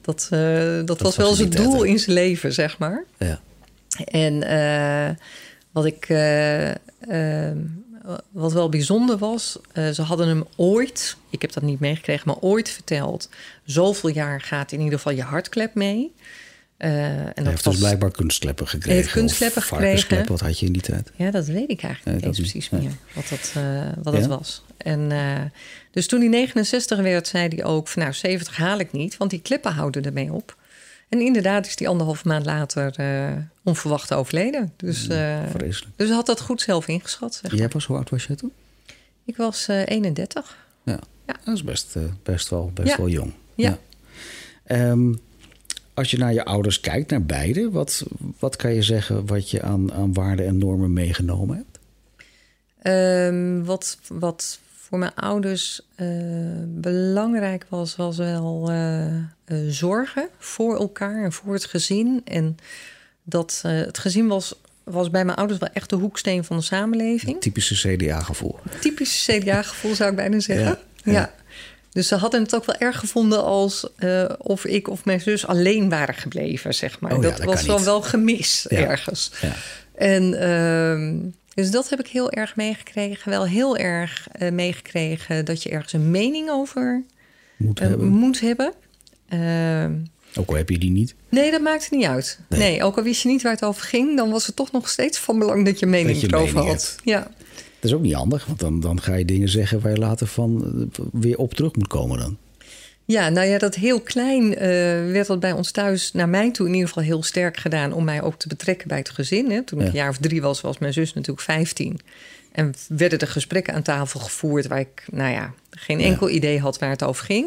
Dat, eh, dat, was wel zijn doel in zijn leven, zeg maar. Ja. En eh, wat ik. eh, wat wel bijzonder was, ze hadden hem ooit, ik heb dat niet meegekregen, maar ooit verteld. Zoveel jaar gaat in ieder geval je hartklep mee. Eh, en Hij dat heeft was, dus blijkbaar kunstkleppen gekregen. heeft kunstkleppen gekregen. Wat had je in die tijd? Ja, dat weet ik eigenlijk Nee, niet eens precies Nee. meer wat dat, eh, wat Ja? dat was. En, eh, dus toen hij 69 werd, zei hij ook van nou 70 haal ik niet, want die kleppen houden ermee op. En inderdaad is die anderhalve maand later onverwacht overleden. Dus, eh, Vreselijk. dus hij had dat goed zelf ingeschat. Zeg. Jij was, hoe oud was jij toen? Ik was eh 31. Ja. Ja. Dat is best, best, wel, best Ja. wel jong. Ja. Ehm, als je naar je ouders kijkt, naar beide, wat, wat kan je zeggen wat je aan, aan waarden en normen meegenomen hebt? Ehm, wat, wat voor mijn ouders eh, belangrijk was, was wel eh, eh, zorgen voor elkaar en voor het gezin. En dat het gezin was, was bij mijn ouders wel echt de hoeksteen van de samenleving. Typische CDA-gevoel. Typisch CDA-gevoel zou ik bijna zeggen. Ja, Ja, ja. Dus ze hadden het ook wel erg gevonden als eh, of ik of mijn zus alleen waren gebleven, zeg maar. Oh ja, dat dat was dan wel gemis Ja. ergens. Ja. En ehm, dus dat heb ik heel erg meegekregen. Wel heel erg eh, meegekregen dat je ergens een mening over Moet eh, hebben. moet hebben. Ehm, Ook al heb je die niet. nee, dat maakt niet uit. Nee. Nee. ook al wist je niet waar het over ging, dan was het toch nog steeds van belang dat je mening Dat je erover mening had. Ja. Dat is ook niet handig, want dan, dan ga je dingen zeggen waar je later van eh, weer op terug moet komen dan. Ja, nou ja, dat heel klein eh, werd dat bij ons thuis, naar mij toe in ieder geval heel sterk gedaan om mij ook te betrekken bij het gezin. Hè. Toen ik een jaar of drie was, was mijn zus natuurlijk 15. En werden er gesprekken aan tafel gevoerd waar ik, nou ja, geen Ja. enkel idee had waar het over ging.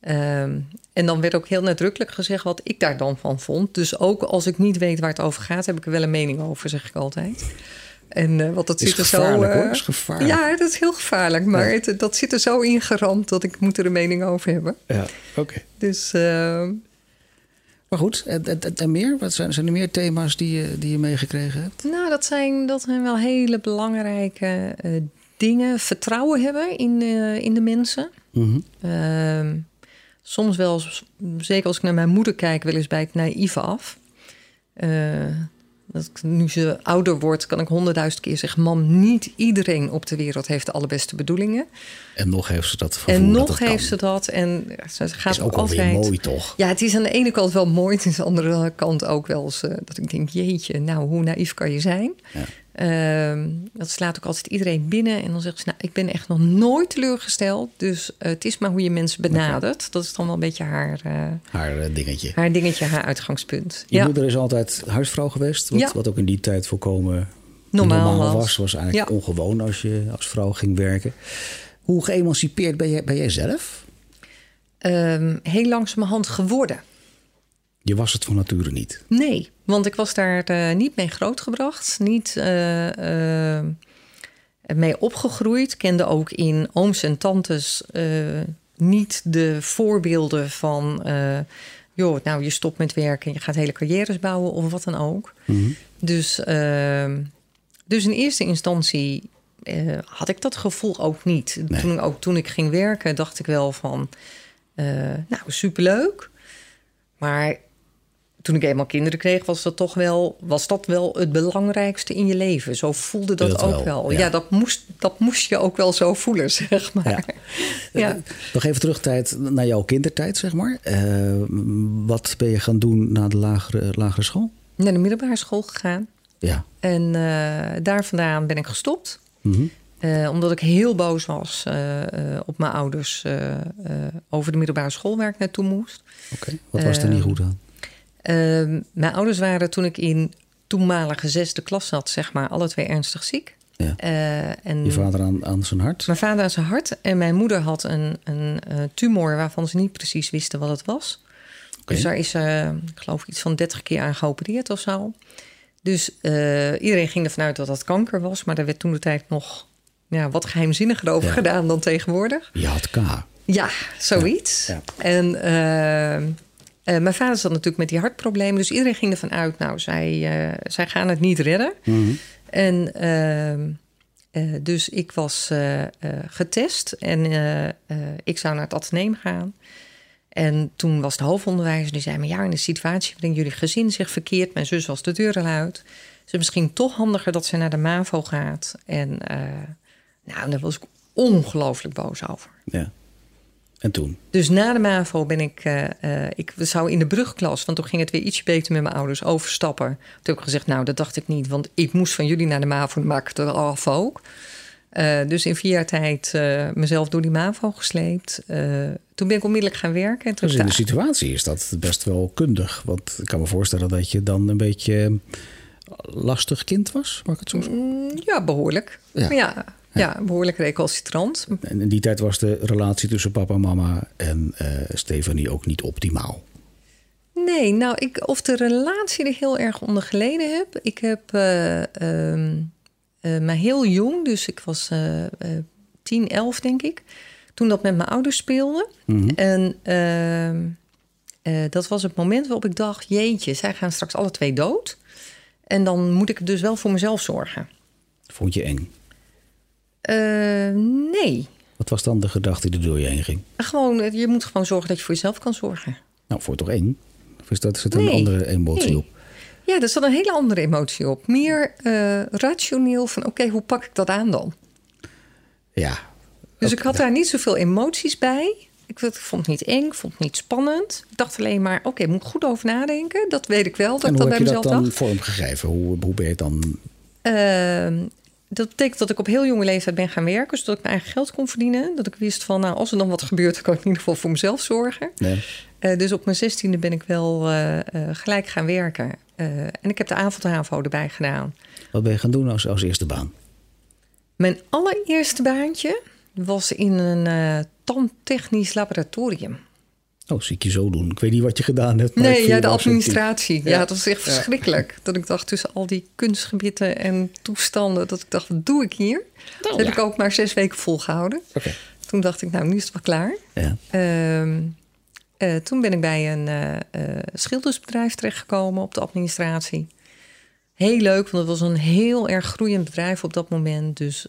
Ehm, en dan werd ook heel nadrukkelijk gezegd wat ik daar dan van vond. Dus ook als ik niet weet waar het over gaat, heb ik er wel een mening over, zeg ik altijd. En eh want dat is zit er zo. gevaarlijk hoor, eh, het is gevaarlijk. ja, dat is heel gevaarlijk. Maar Ja. het, dat zit er zo ingeramd dat ik moet er een mening over hebben. Ja, oké. Dus eh, Maar goed, en, en, en meer? Wat zijn, zijn er meer thema's die je, die je meegekregen hebt? nou, dat zijn, dat zijn wel hele belangrijke eh, dingen. Vertrouwen hebben in, eh, in de mensen. Mhm. Ehm, soms wel, zeker als ik naar mijn moeder kijk, wel eens bij het naïeve af. Dat ik, nu ze ouder wordt, kan ik honderdduizend keer zeggen: Mam, niet iedereen op de wereld heeft de allerbeste bedoelingen. En nog heeft ze dat en nog heeft kan. ze dat. En ze gaat is ook altijd. mooi, toch? Ja, het is aan de ene kant wel mooi. Het is aan de andere kant ook wel eens eh, dat ik denk: jeetje, nou, hoe naïef kan je zijn? Ja. Ehm, dat slaat ook altijd iedereen binnen. En dan zegt ze: Nou, ik ben echt nog nooit teleurgesteld. Dus eh, het is maar hoe je mensen benadert. Dat is dan wel een beetje haar, eh, Haar eh, dingetje. haar dingetje, haar uitgangspunt. Je ja, moeder is altijd huisvrouw geweest, wat, Ja. wat ook in die tijd volkomen normaal, normaal was. was. Eigenlijk Ja. ongewoon als je als vrouw ging werken. Hoe geëmancipeerd ben jij, ben jij zelf? Ehm, heel langzamerhand geworden. Je was het van nature niet. Nee, want ik was daar eh, niet mee grootgebracht, niet eh, eh, mee opgegroeid. Kende ook in ooms en tantes niet de voorbeelden van... joh, nou, je stopt met werken, je gaat hele carrières bouwen of wat dan ook. Mhm. Dus, dus in eerste instantie had ik dat gevoel ook niet. Nee. Toen, ook toen ik ging werken, dacht ik wel van... nou, superleuk. Maar toen ik eenmaal kinderen kreeg, was dat toch wel, was dat wel het belangrijkste in je leven. Zo voelde dat, Dat ook wel, wel. ja. Ja, dat, moest, dat moest je ook wel zo voelen, zeg maar. Ja. Ja. Nog even terug tijd naar jouw kindertijd, zeg maar. Eh, wat ben je gaan doen na de lagere, lagere school? Naar de middelbare school gegaan. Ja. En eh, daar vandaan ben ik gestopt. Mhm. Eh, omdat ik heel boos was eh, eh, op mijn ouders eh, eh, over de middelbare school waar ik naartoe moest. Oké. Wat was er niet goed aan? Ehm, mijn ouders waren toen ik in toenmalige zesde klas zat, zeg maar, alle twee ernstig ziek. Ja. Eh, en Je vader aan, aan zijn hart? Mijn vader aan zijn hart en mijn moeder had een, een eh, tumor waarvan ze niet precies wisten wat het was. Dus daar is, eh, ik geloof, iets van 30 keer aan geopereerd of zo. Dus eh, iedereen ging ervan uit dat dat kanker was, maar daar werd toen de tijd nog ja, wat geheimzinniger over Ja. gedaan dan tegenwoordig. Je had K. Ja, zoiets. Ja, En eh, mijn vader zat natuurlijk met die hartproblemen. Dus iedereen ging ervan uit, nou, zij, eh, zij gaan het niet redden. Mhm. En eh, dus ik was getest en ik zou naar het ateneem gaan. En toen was de hoofdonderwijzer die zei... maar ja, in de situatie waarin jullie gezin zich verkeert... mijn zus was de deur al uit... is het misschien toch handiger dat ze naar de MAVO gaat. En nou, daar was ik ongelooflijk boos over. Ja. En toen? Dus na de MAVO ben ik, eh, ik zou in de brugklas, want toen ging het weer ietsje beter met mijn ouders, overstappen. Toen heb ik gezegd, nou dat dacht ik niet, want ik moest van jullie naar de MAVO, dan maak ik het er af ook. Eh, dus in vier jaar tijd mezelf door die MAVO gesleept. Toen ben ik onmiddellijk gaan werken. En toen Dus in de situatie is dat best wel kundig. Want ik kan me voorstellen dat je dan een beetje lastig kind was, mag ik het zo zeggen? Mm, ja, behoorlijk. Ja. Ja, ja, behoorlijk recalcitrant. En in die tijd was de relatie tussen papa en mama en eh Stefanie ook niet optimaal. Nee, nou, ik, of de relatie er heel erg onder geleden heb. Ik heb maar heel jong, dus ik was eh, 10, 11 denk ik, toen dat met mijn ouders speelde. En ehm, eh, dat was het moment waarop ik dacht, jeetje, zij gaan straks alle twee dood. En dan moet ik dus wel voor mezelf zorgen. Vond je eng? Eh, nee, Wat was dan de gedachte die er door je heen ging? gewoon, eh, je moet gewoon zorgen dat je voor jezelf kan zorgen. Nou, voor toch eng? Of is dat, zit er een andere emotie Nee. op? Ja, er zat een hele andere emotie op. Meer eh, rationeel van, oké, hoe pak ik dat aan dan? Ja. Dus ik had daar niet zoveel emoties bij. Ik vond het niet eng, ik vond het niet spannend. Ik dacht alleen maar, oké, moet ik goed over nadenken. Dat weet ik wel, dat En ik hoe dat heb bij je dat dan vormgegeven? Hoe, hoe ben je het dan... Ehm, dat betekent dat ik op heel jonge leeftijd ben gaan werken... zodat ik mijn eigen geld kon verdienen. Dat ik wist van, nou, als er dan wat gebeurt... dan kan ik in ieder geval voor mezelf zorgen. Nee. Eh, dus op mijn zestiende ben ik wel eh, eh, gelijk gaan werken. En ik heb de avondhavo erbij gedaan. Wat ben je gaan doen als, als eerste baan? Mijn allereerste baantje was in een tandtechnisch laboratorium. Oh, zie ik je zo doen. Ik weet niet wat je gedaan hebt. maar Nee, ja, de administratie. Ja, Ja. dat was echt verschrikkelijk. Dat ik dacht tussen al die kunstgebieden en toestanden... dat ik dacht, wat doe ik hier? dat heb ja. ik ook maar zes weken volgehouden. Oké. Toen dacht ik, nou, nu is het wel klaar. Ja. Ehm, eh, toen ben ik bij een eh, eh, schildersbedrijf terechtgekomen op de administratie. Heel leuk, want het was een heel erg groeiend bedrijf op dat moment. Dus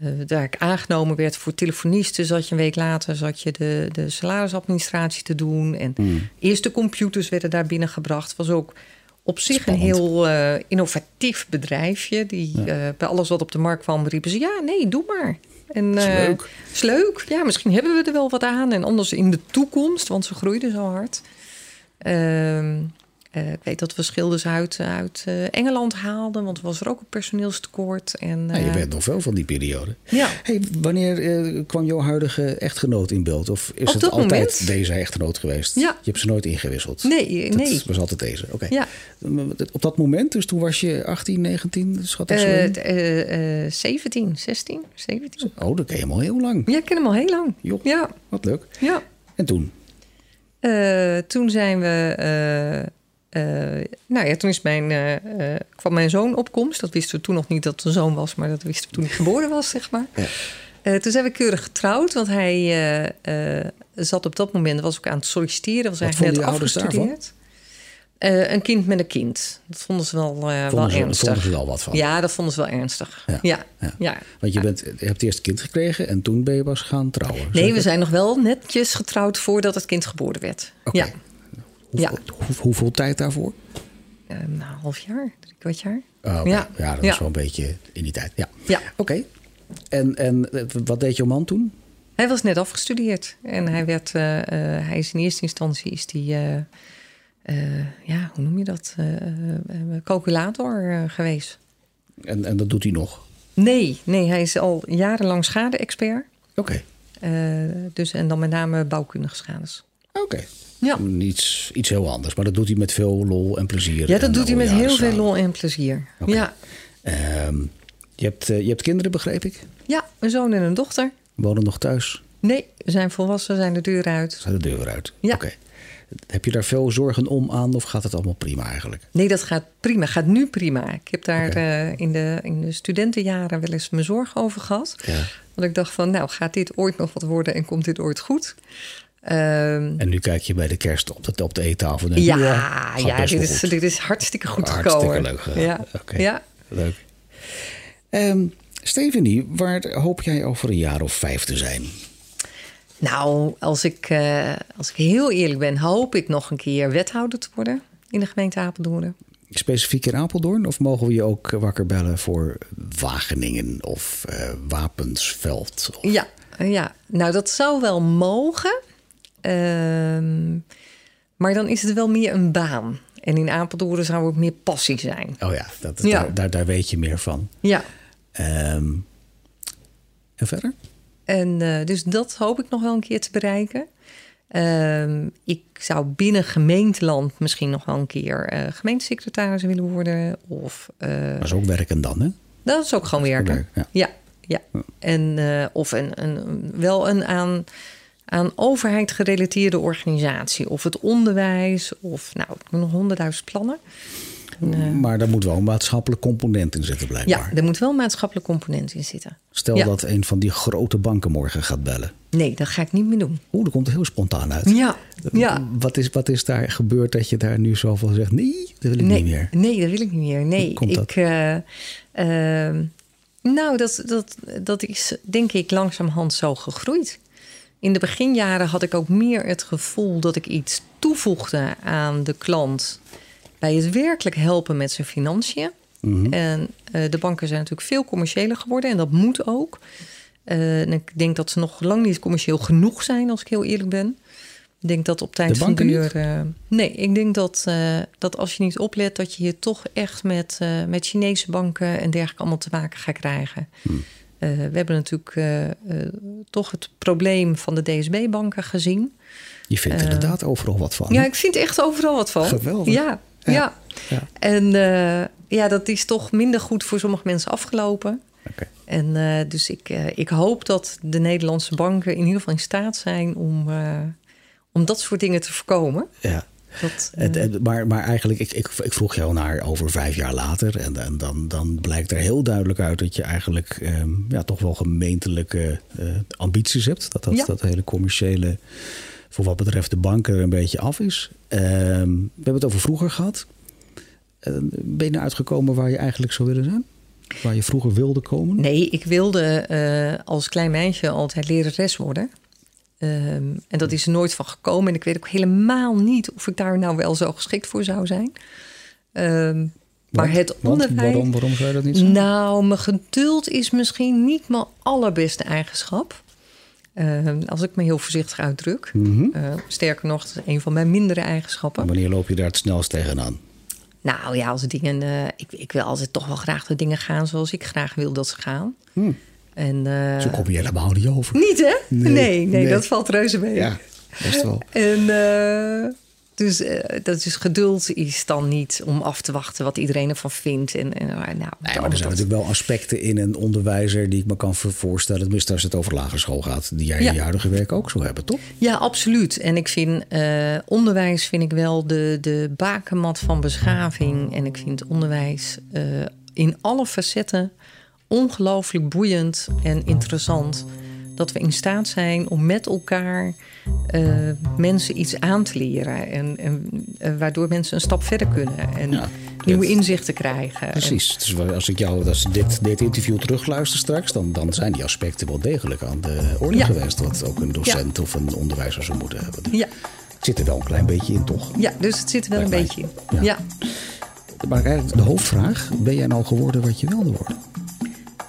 eh, daar ik aangenomen werd voor telefonisten, zat je een week later zat je de, de salarisadministratie te doen. En Hmm. eerste computers werden daar binnengebracht. Was ook op zich Spannend. een heel eh, innovatief bedrijfje. Die eh, bij alles wat op de markt kwam riepen ze: ja, nee, doe maar. En, Is leuk. is leuk. Ja, misschien hebben we er wel wat aan. En anders in de toekomst, want ze groeiden zo hard. Eh, ik weet dat we schilders uit, uit eh, Engeland haalden, want er was er ook een personeelstekort. En, Nou, je eh, bent nog wel van die periode. ja. Hey, wanneer eh, kwam jouw huidige echtgenoot in beeld? Of is Op het altijd moment. deze echtgenoot geweest? Ja. Je hebt ze nooit ingewisseld? Nee, Dat nee. was altijd deze. Oké. Ja. Op dat moment, dus toen was je 18, 19, schat ik zo Eh, in? t- eh, eh, 17, 16, 17. Oh, dat ken je hem al heel lang. Ja, ik ken hem al heel lang. Joh. Ja, Wat leuk. ja. En toen? Eh, toen zijn we. Eh, nou ja, toen is mijn, eh, eh, kwam mijn zoon op komst. Dat wisten we toen nog niet dat het een zoon was, maar dat wisten we toen hij geboren was, zeg maar. Ja. Toen zijn we keurig getrouwd, want hij zat op dat moment, was ook aan het solliciteren, was Wat eigenlijk net afgestudeerd. Eh, een kind met een kind. Dat vonden ze wel, wel Vonden ze, ernstig. vonden ze wel wat van? Ja, dat vonden ze wel ernstig. Ja, Ja, ja. ja. Want je, bent, je hebt eerst een kind gekregen en toen ben je pas gaan trouwen. Nee, we zijn nog wel netjes getrouwd voordat het kind geboren werd. Ja, Hoeveel, ja. hoe- hoeveel tijd daarvoor? Eh, nou, een half jaar, drie kwart jaar. Oh. Ja. ja, dat Ja. is wel een beetje in die tijd. Ja. Ja. Oké. En, en eh, wat deed jouw man toen? Hij was net afgestudeerd en hij werd, eh, eh, hij is in eerste instantie is die, ja, hoe noem je dat, calculator geweest. En, en dat doet hij nog? Nee, nee, hij is al jarenlang schade-expert. Oké. Dus en dan met name bouwkundige schades. Oké. Ja, Iets, iets heel anders, maar dat doet hij met veel lol en plezier. ja dat en doet hij met heel veel lol en plezier. Ja. Ehm, je, hebt, eh, je hebt kinderen, begreep ik? ja, een zoon en een dochter. Wonen nog thuis? Nee, we zijn volwassen, zijn de deur uit. Zijn de deur uit? Ja. Oké. Heb je daar veel zorgen om aan of gaat het allemaal prima eigenlijk? Nee, dat gaat prima. Gaat nu prima. Ik heb daar eh, in, de, in de studentenjaren wel eens mijn zorgen over gehad. Ja. Want ik dacht van, nou, gaat dit ooit nog wat worden en komt dit ooit goed? Ehm, En nu kijk je bij de kerst op de, op de eettafel denk ja, ja, dit is, goed. dit is hartstikke goed Hartstikke gekomen. leuk gegaan. Ja, Oké. ja. Leuk. Ehm Stephanie, waar hoop jij over een jaar of vijf te zijn? Nou, als ik, eh, als ik heel eerlijk ben, hoop ik nog een keer wethouder te worden in de gemeente Apeldoorn. Specifiek in Apeldoorn? Of mogen we je ook wakker bellen voor Wageningen of eh, Wapensveld? Of... Ja, ja, nou dat zou wel mogen. Ehm, maar dan is het wel meer een baan. En in Apeldoorn zou het meer passie zijn. Oh ja, dat, Ja. Daar, daar, daar weet je meer van. Ja, Ehm, en verder? en eh, dus dat hoop ik nog wel een keer te bereiken. Ehm, ik zou binnen gemeenteland misschien nog wel een keer eh, gemeentesecretaris willen worden. Of eh, Dat is ook werken dan, hè? dat is ook gewoon werken. werk, ja. Ja, ja. En, of een, een, wel een aan, aan overheid gerelateerde organisatie. Of het onderwijs. Of nou, ik nog honderdduizend plannen. En, eh, Maar daar moet wel een maatschappelijk component in zitten, blijkbaar. ja, er moet wel een maatschappelijk component in zitten. Stel Ja. dat een van die grote banken morgen gaat bellen. Nee, dat ga ik niet meer doen. Oeh, dat komt heel spontaan uit. Ja, ja. Wat, is, wat is daar gebeurd dat je daar nu zo van zegt... nee, dat wil ik nee, niet meer. Nee, dat wil ik niet meer. Nee, komt dat? ik. eh, ehm, nou, dat, dat, dat is denk ik langzamerhand zo gegroeid. In de beginjaren had ik ook meer het gevoel dat ik iets toevoegde aan de klant bij het werkelijk helpen met zijn financiën. Mhm. En eh, de banken zijn natuurlijk veel commerciëler geworden en dat moet ook. Eh, en ik denk dat ze nog lang niet commercieel genoeg zijn, als ik heel eerlijk ben. Ik denk dat op tijd De van banken duur. eh, nee, ik denk dat, dat als je niet oplet, dat je hier toch echt met, met Chinese banken en dergelijke allemaal te maken gaat krijgen. Hmm. Eh, we hebben natuurlijk eh, eh, toch het probleem van de DSB-banken gezien. Je vindt inderdaad overal wat van. Ja, ik vind echt overal wat van. Geweldig. Ja, Ja. ja. Ja. En ja, dat is toch minder goed voor sommige mensen afgelopen. Oké. En dus ik, ik hoop dat de Nederlandse banken in ieder geval in staat zijn om, om dat soort dingen te voorkomen. Ja. Dat, eh, Het, het- maar, maar eigenlijk, ik, ik, ik vroeg jou naar over vijf jaar later. En, en dan, dan blijkt er heel duidelijk uit dat je eigenlijk ehm, ja, toch wel gemeentelijke eh, ambities hebt. Dat dat, Ja. dat hele commerciële, voor wat betreft de banken, er een beetje af is. Ehm, we hebben het over vroeger gehad. Eh, ben je nou uitgekomen waar je eigenlijk zou willen zijn? Waar je vroeger wilde komen? Nee, ik wilde als klein meisje altijd lerares worden. Ehm, en dat is er nooit van gekomen. En ik weet ook helemaal niet of ik daar nou wel zo geschikt voor zou zijn. Ehm, maar het onderwijs. waarom, waarom zou je dat niet zijn? Nou, mijn geduld is misschien niet mijn allerbeste eigenschap. Ehm, als ik me heel voorzichtig uitdruk. Mhm. Sterker nog, dat is een van mijn mindere eigenschappen. Wanneer loop je daar het snelst tegenaan? Nou ja, als dingen. eh, ik, ik wil altijd toch wel graag de dingen gaan zoals ik graag wil dat ze gaan. Hm. En, eh, Zo kom je helemaal niet over. Niet hè? Nee, Nee, dat valt reuze mee. Ja, best wel. En eh, dus, eh, dat is geduld is dan niet om af te wachten wat iedereen ervan vindt. En, en, nou, Nee, dat- maar er zijn dat- natuurlijk wel aspecten in een onderwijzer die ik me kan voor- voorstellen, tenminste als het over lagere school gaat, die jij Ja. in je huidige werk ook zo hebben, toch? Ja, absoluut. En ik vind onderwijs vind ik wel de, de bakenmat van beschaving. En ik vind onderwijs in alle facetten ongelooflijk boeiend en interessant. Dat we in staat zijn om met elkaar eh, mensen iets aan te leren. En, en eh, waardoor mensen een stap verder kunnen. En Ja, nieuwe dit- inzichten krijgen. En- Precies. Dus als ik jou, als dit, dit interview terugluister straks, dan, dan zijn die aspecten wel degelijk aan de orde Ja. geweest. Wat ook een docent of een onderwijzer zou moeten hebben. ja, Het zit er wel een klein beetje in, toch? ja, dus het zit er wel een beetje in. Ja. ja. Maar eigenlijk de hoofdvraag, ben jij nou geworden wat je wilde worden?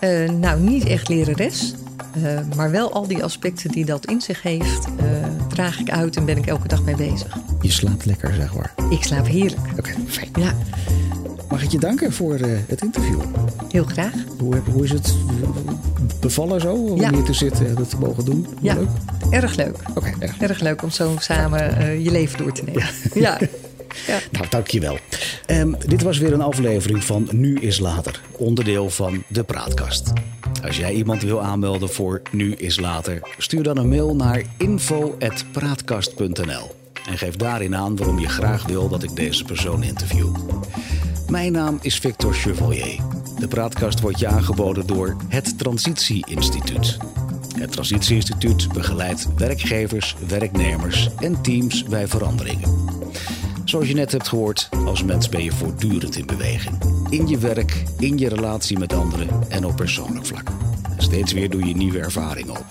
Eh, nou, niet echt lerares. eh, maar wel al die aspecten die dat in zich heeft, eh, draag ik uit en ben ik elke dag mee bezig. Je slaapt lekker, zeg maar. Ik slaap heerlijk. Oké, fijn. Ja, Mag ik je danken voor het interview? heel graag. Hoe, hoe is het bevallen zo, om Ja. hier te zitten en dat te mogen doen? Ja, Leuk? erg leuk. Oké, erg. Erg leuk om zo samen je leven door te nemen. Ja. ja. Nou, dankjewel. Ehm dit was weer een aflevering van Nu is Later, onderdeel van de Praatkast. Als jij iemand wil aanmelden voor Nu is Later, stuur dan een mail naar info.praatkast.nl en geef daarin aan waarom je graag wil dat ik deze persoon interview. Mijn naam is Victor Chevalier. De praatkast wordt je aangeboden door het Transitie Instituut. Het Transitie Instituut begeleidt werkgevers, werknemers en teams bij veranderingen. Zoals je net hebt gehoord, als mens ben je voortdurend in beweging. In je werk, in je relatie met anderen en op persoonlijk vlak. Steeds weer doe je nieuwe ervaringen op.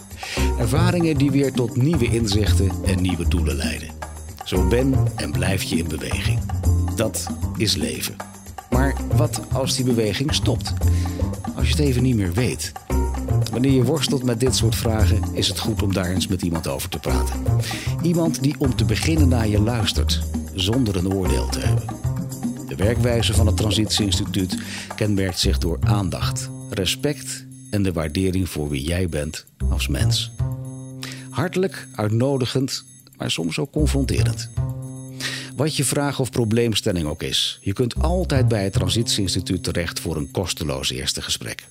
Ervaringen die weer tot nieuwe inzichten en nieuwe doelen leiden. Zo ben en blijf je in beweging. Dat is leven. Maar wat als die beweging stopt? Als je het even niet meer weet. Wanneer je worstelt met dit soort vragen, is het goed om daar eens met iemand over te praten. Iemand die om te beginnen naar je luistert, zonder een oordeel te hebben. De werkwijze van het Transitieinstituut kenmerkt zich door aandacht, respect en de waardering voor wie jij bent als mens. Hartelijk, uitnodigend, maar soms ook confronterend. Wat je vraag of probleemstelling ook is, je kunt altijd bij het Transitieinstituut terecht voor een kosteloos eerste gesprek.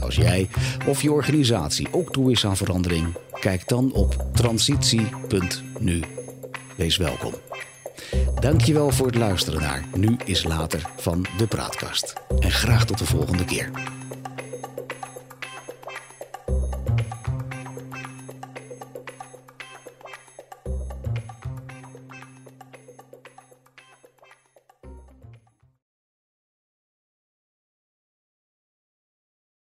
Als jij of je organisatie ook toe is aan verandering, kijk dan op transitie.nu. Wees welkom. Dankjewel voor het luisteren naar Nu is Later van de Praatkast. En graag tot de volgende keer.